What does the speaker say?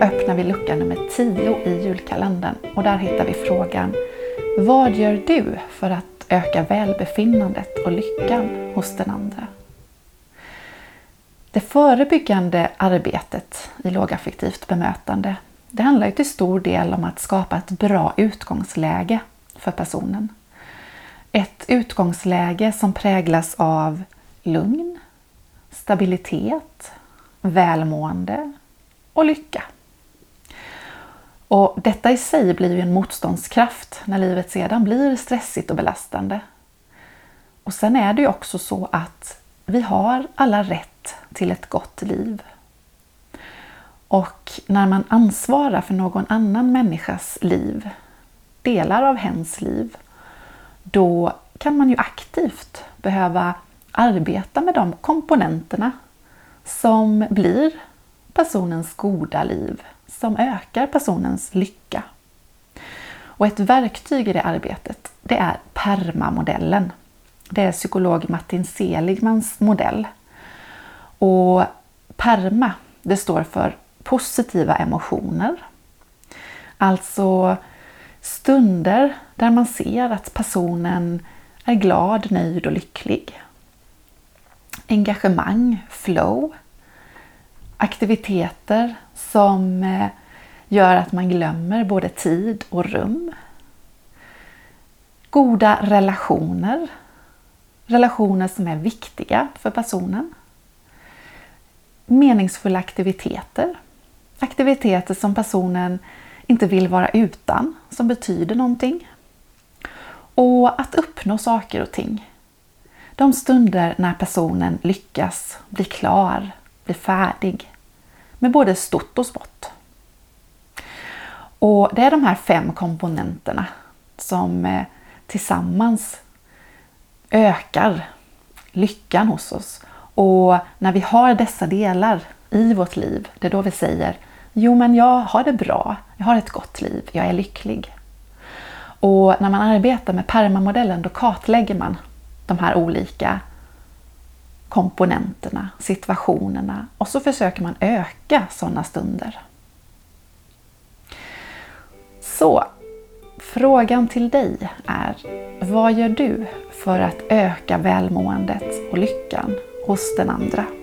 Då öppnar vi lucka nummer 10 i julkalendern och där hittar vi frågan Vad gör du för att öka välbefinnandet och lyckan hos den andra? Det förebyggande arbetet i lågaffektivt bemötande det handlar ju till stor del om att skapa ett bra utgångsläge för personen. Ett utgångsläge som präglas av lugn, stabilitet, välmående och lycka. Och detta i sig blir ju en motståndskraft när livet sedan blir stressigt och belastande. Och sen är det ju också så att vi har alla rätt till ett gott liv. Och när man ansvarar för någon annan människas liv, delar av hens liv, då kan man ju aktivt behöva arbeta med de komponenterna som blir personens goda liv, som ökar personens lycka. Och ett verktyg i det arbetet, det är PERMA-modellen. Det är psykolog Martin Seligmans modell. Och PERMA, det står för positiva emotioner. Alltså stunder där man ser att personen är glad, nöjd och lycklig. Engagemang, flow. Aktiviteter som eh, gör att man glömmer både tid och rum. Goda relationer. Relationer som är viktiga för personen. Meningsfulla aktiviteter. Aktiviteter som personen inte vill vara utan, som betyder någonting. Och att uppnå saker och ting. De stunder när personen lyckas bli klar, bli färdig med både stort och smått. Och det är de här fem komponenterna som eh, tillsammans ökar lyckan hos oss. Och när vi har dessa delar i vårt liv, det är då vi säger Jo, men jag har det bra. Jag har ett gott liv. Jag är lycklig. Och när man arbetar med permamodellen då kartlägger man de här olika komponenterna, situationerna och så försöker man öka sådana stunder. Så frågan till dig är Vad gör du för att öka välmåendet och lyckan hos den andra?